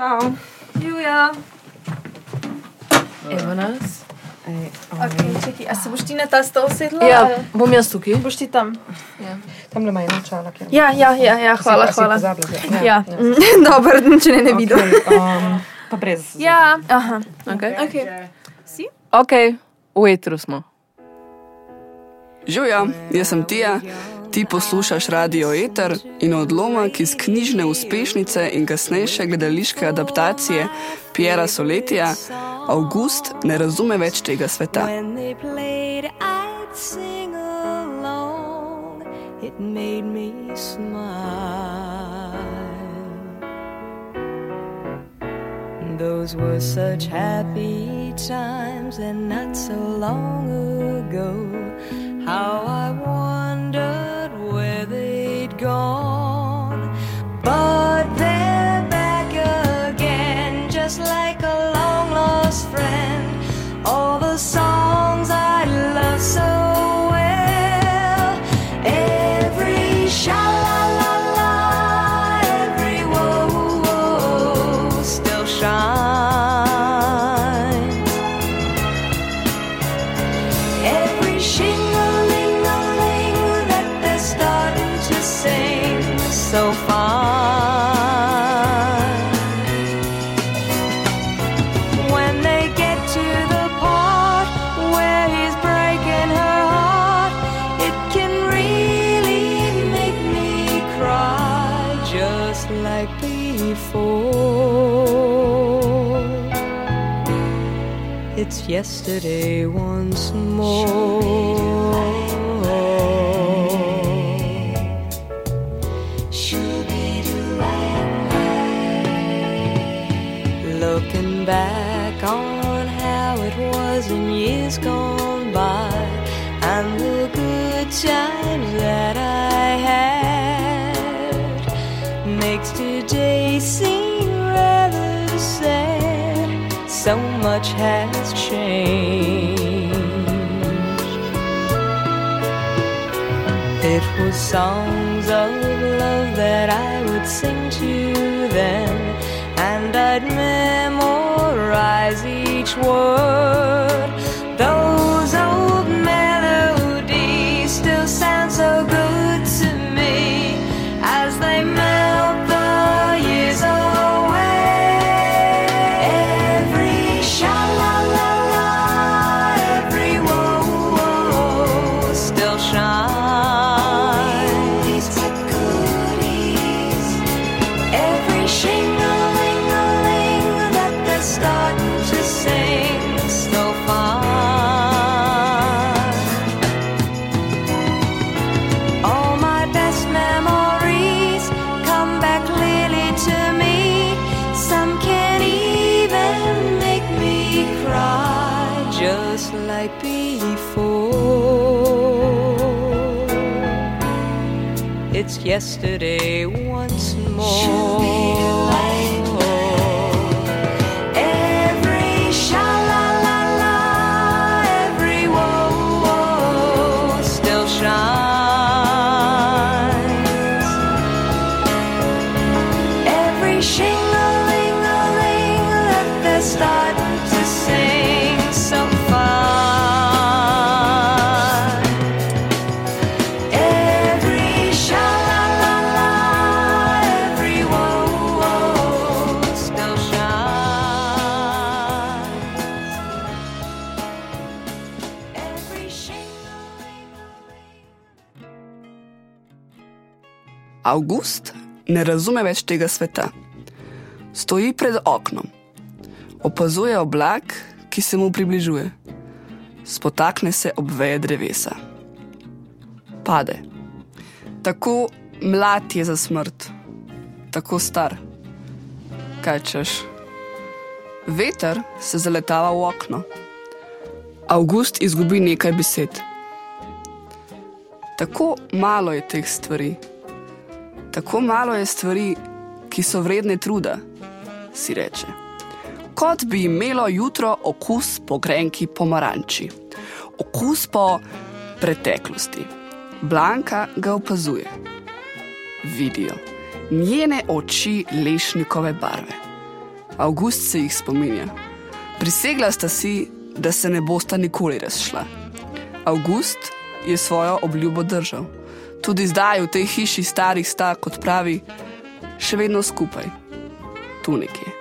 Čau. Julia. Evo nas. Ej, Okay, čekaj, a se boš ti na ta stol sedla? Ja, ali bom jaz tukaj. Boš ti tam? Tam le ima čala, kjer. Ja, ja, ja, ja hvala, Si- si hvala. pozabila, že? Ja, dobro, če ne ne vidim. Okay, um, pa brez. Ja, aha. Okay. Okay. Si? ok, v etru smo. Žuja, jaz sem Tija, ti poslušaš Radio Eter in odlomek iz knjižne uspešnice in kasnejše gledališke adaptacije Piera Soletija, August ne razume več tega sveta. It made me smile. Those were such happy times, and not so long ago. How I before. It's yesterday once more. Looking back on how it was in years gone by and the good times that I So much has changed. It was songs of love that I would sing to them, and I'd memorize each word. Just like before. It's yesterday once more. Every August ne razume več tega sveta. Stoji pred oknom, opazuje oblak, ki se mu približuje, spotakne se ob veje drevesa. Pade. Tako mlad je za smrt, tako star. Kaj češ? Veter se zaletava v okno. August izgubi nekaj besed. Tako malo je teh stvari, tako malo je stvari, ki so vredne truda, si reče. Kot bi imelo jutro okus po grenki pomaranči, okus po preteklosti. Blanka ga opazuje. Vidijo njene oči lešnikove barve. August se jih spominja. Prisegla sta si, da se ne bosta nikoli razšla. August je svojo obljubo držal. Tudi zdaj v tej hiši starih sta, kot pravi, še vedno skupaj, tu nekje.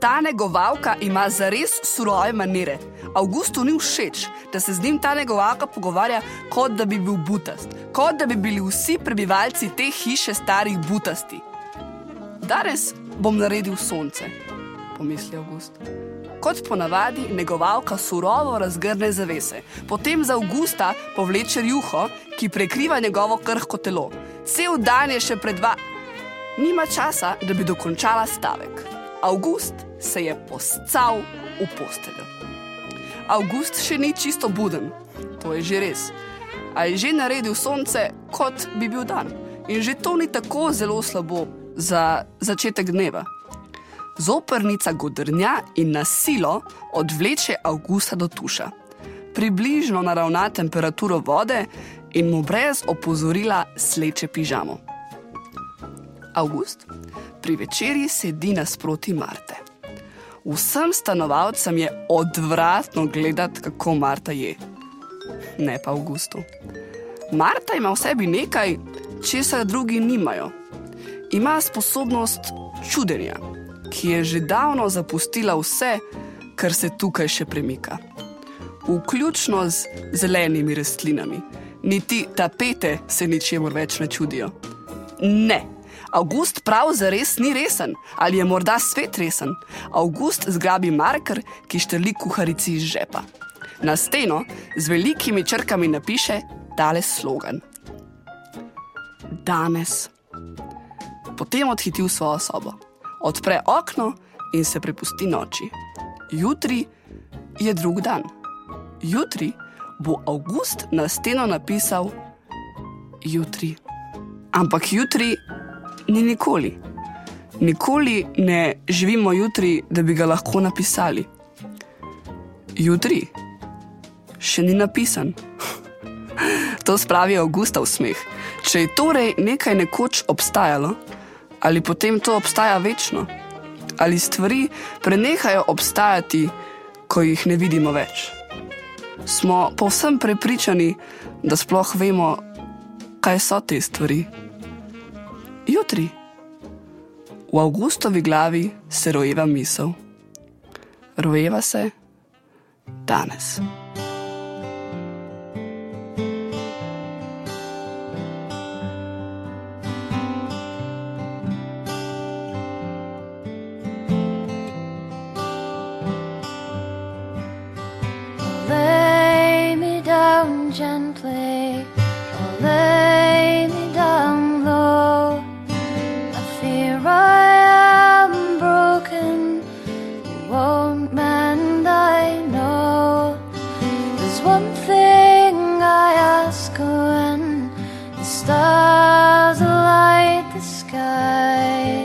Ta negovalka ima zares surove manire. Augustu ni všeč, da se z njim ta negovalka pogovarja, kot da bi bil butast, kot da bi bili vsi prebivalci te hiše starih butasti. Danes bom naredil sonce, pomisli August. Kot ponavadi, negovalka surovo razgrne zavese, potem za Augusta povleče juho, ki prekriva njegovo krhko telo. Cel dan je še pred dva. Nima časa, da bi dokončala stavek. August se je poscal v posteljo. August še ni čisto buden, to je že res. A je že naredil sonce, kot bi bil dan. In že to ni tako zelo slabo za začetek dneva. Zoprnica godrnja in na silo odvleče Augusta do tuša. Približno naravna temperaturo vode in mu brez opozorila sleče pižamo. August pri večerji sedi nasproti Marte. Vsem stanovalcem je odvratno gledati, kako Marta je, ne pa Augustu. Marta ima v sebi nekaj, česar drugi nimajo. Ima sposobnost čudenja, ki je že davno zapustila vse, kar se tukaj še premika. Vključno z zelenimi rastlinami, niti tapete se ničemur več ne čudijo. Ne. August prav zares ni resen, ali je morda svet resen. August zgrabi marker, ki štrli kuharici iz žepa. Na steno z velikimi črkami napiše tale slogan: Danes. Potem odhiti v svojo sobo, odpre okno in se prepusti noči. Jutri je drug dan. Jutri bo August na steno napisal: Jutri. Ampak jutri ni nikoli. Nikoli ne živimo jutri, da bi ga lahko napisali. Jutri še ni napisan. To spravi Augusta v smeh. Če je torej nekaj nekoč obstajalo, ali potem to obstaja večno, ali stvari prenehajo obstajati, ko jih ne vidimo več. Smo povsem prepričani, da sploh vemo, kaj so te stvari. Jutri. V Augustovi glavi se rojeva misel. Rojeva se danes. Won't I know. There's one thing I ask when the stars light the skies.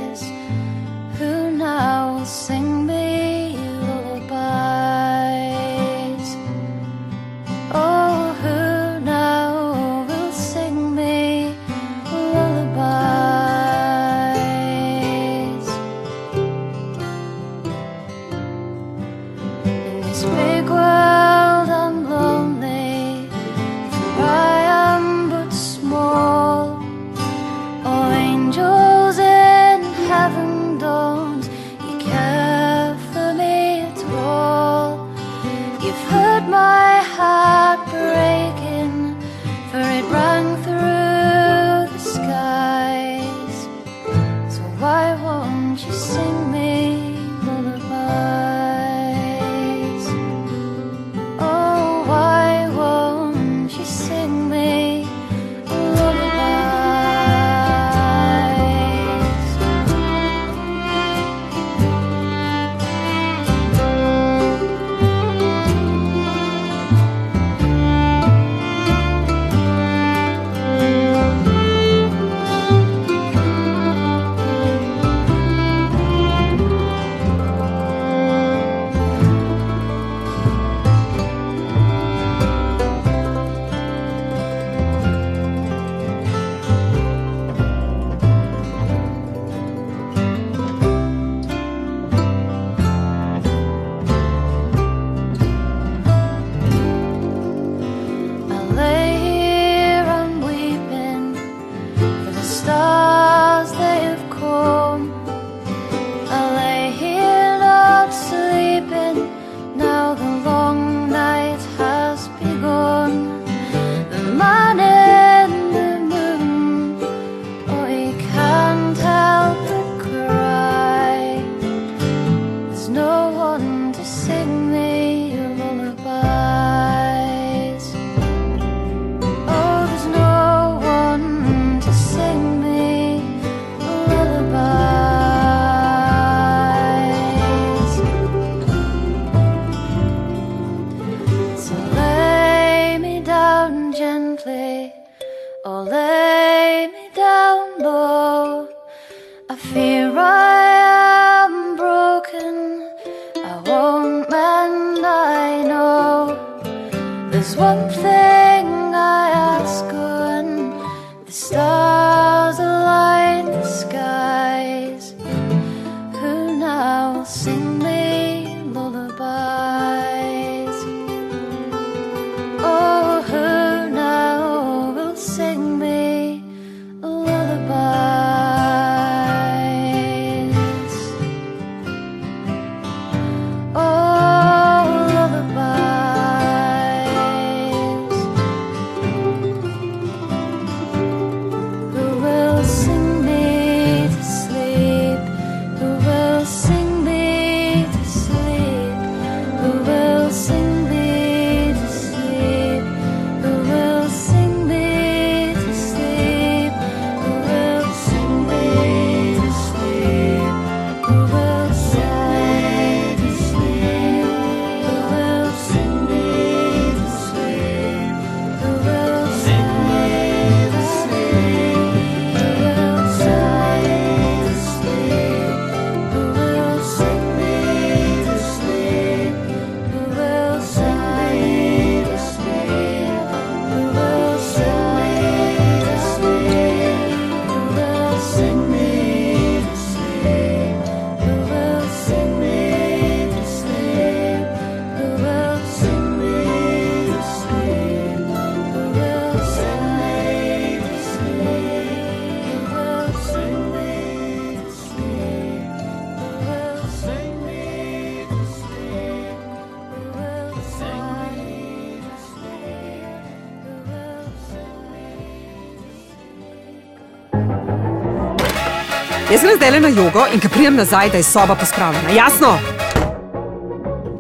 Jaz grem zdaj le na jogo in ko pridem nazaj, da je soba pospravljena, jasno?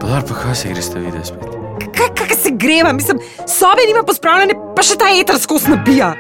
Podar pa kaj se greš, da vidiš spet? Kaj, kaj se greva, mislim, sobe nima pospravljene, pa še ta eter skozi nabija.